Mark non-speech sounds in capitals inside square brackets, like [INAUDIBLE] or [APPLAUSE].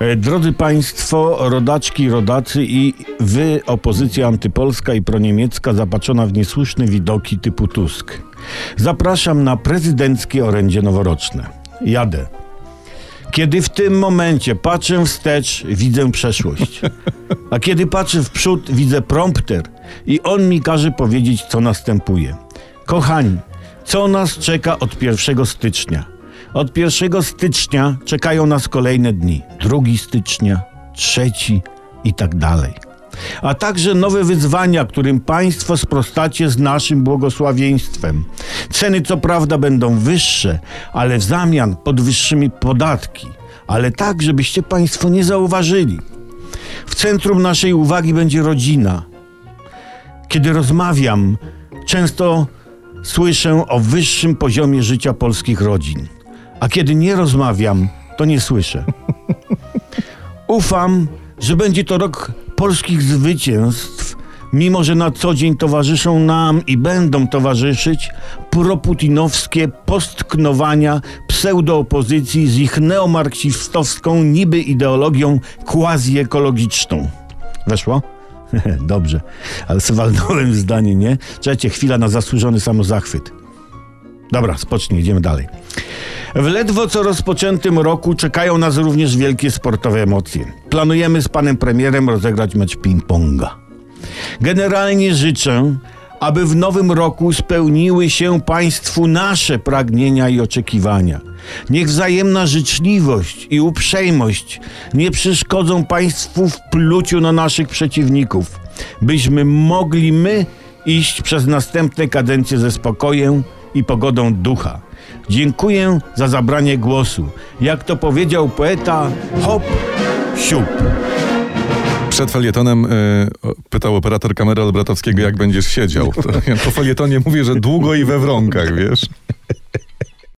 E, Drodzy Państwo, rodaczki, rodacy i wy, opozycja antypolska i proniemiecka zapatrzona w niesłuszne widoki typu Tusk. Zapraszam na prezydenckie orędzie noworoczne. Jadę. Kiedy w tym momencie patrzę wstecz, widzę przeszłość. A kiedy patrzę w przód, widzę prompter i on mi każe powiedzieć, co następuje. Kochani, co nas czeka od 1 stycznia? Od 1 stycznia czekają nas kolejne dni. 2 stycznia, 3 i tak dalej. A także nowe wyzwania, którym Państwo sprostacie z naszym błogosławieństwem. Ceny co prawda będą wyższe, ale w zamian podwyższymy podatki. Ale tak, żebyście Państwo nie zauważyli. W centrum naszej uwagi będzie rodzina. Kiedy rozmawiam, często słyszę o wyższym poziomie życia polskich rodzin. A kiedy nie rozmawiam, to nie słyszę. Ufam, że będzie to rok polskich zwycięstw, mimo że na co dzień towarzyszą nam i będą towarzyszyć proputinowskie postknowania pseudoopozycji z ich neomarksistowską niby ideologią quasi-ekologiczną. Weszło? [LAUGHS] Dobrze, ale se walnąłem zdanie, nie? Czekajcie, chwila na zasłużony samozachwyt. Dobra, spocznij, idziemy dalej. W ledwo co rozpoczętym roku czekają nas również wielkie sportowe emocje. Planujemy z panem premierem rozegrać mecz ping-ponga. Generalnie życzę, aby w nowym roku spełniły się Państwu nasze pragnienia i oczekiwania. Niech wzajemna życzliwość i uprzejmość nie przeszkodzą Państwu w pluciu na naszych przeciwników, byśmy mogli my iść przez następne kadencje ze spokojem i pogodą ducha. Dziękuję za zabranie głosu. Jak to powiedział poeta, hop, siup. Przed felietonem y, pytał operator kamery Albratowskiego, jak będziesz siedział. [LAUGHS] To, ja po felietonie mówię, że długo i we wronkach, wiesz?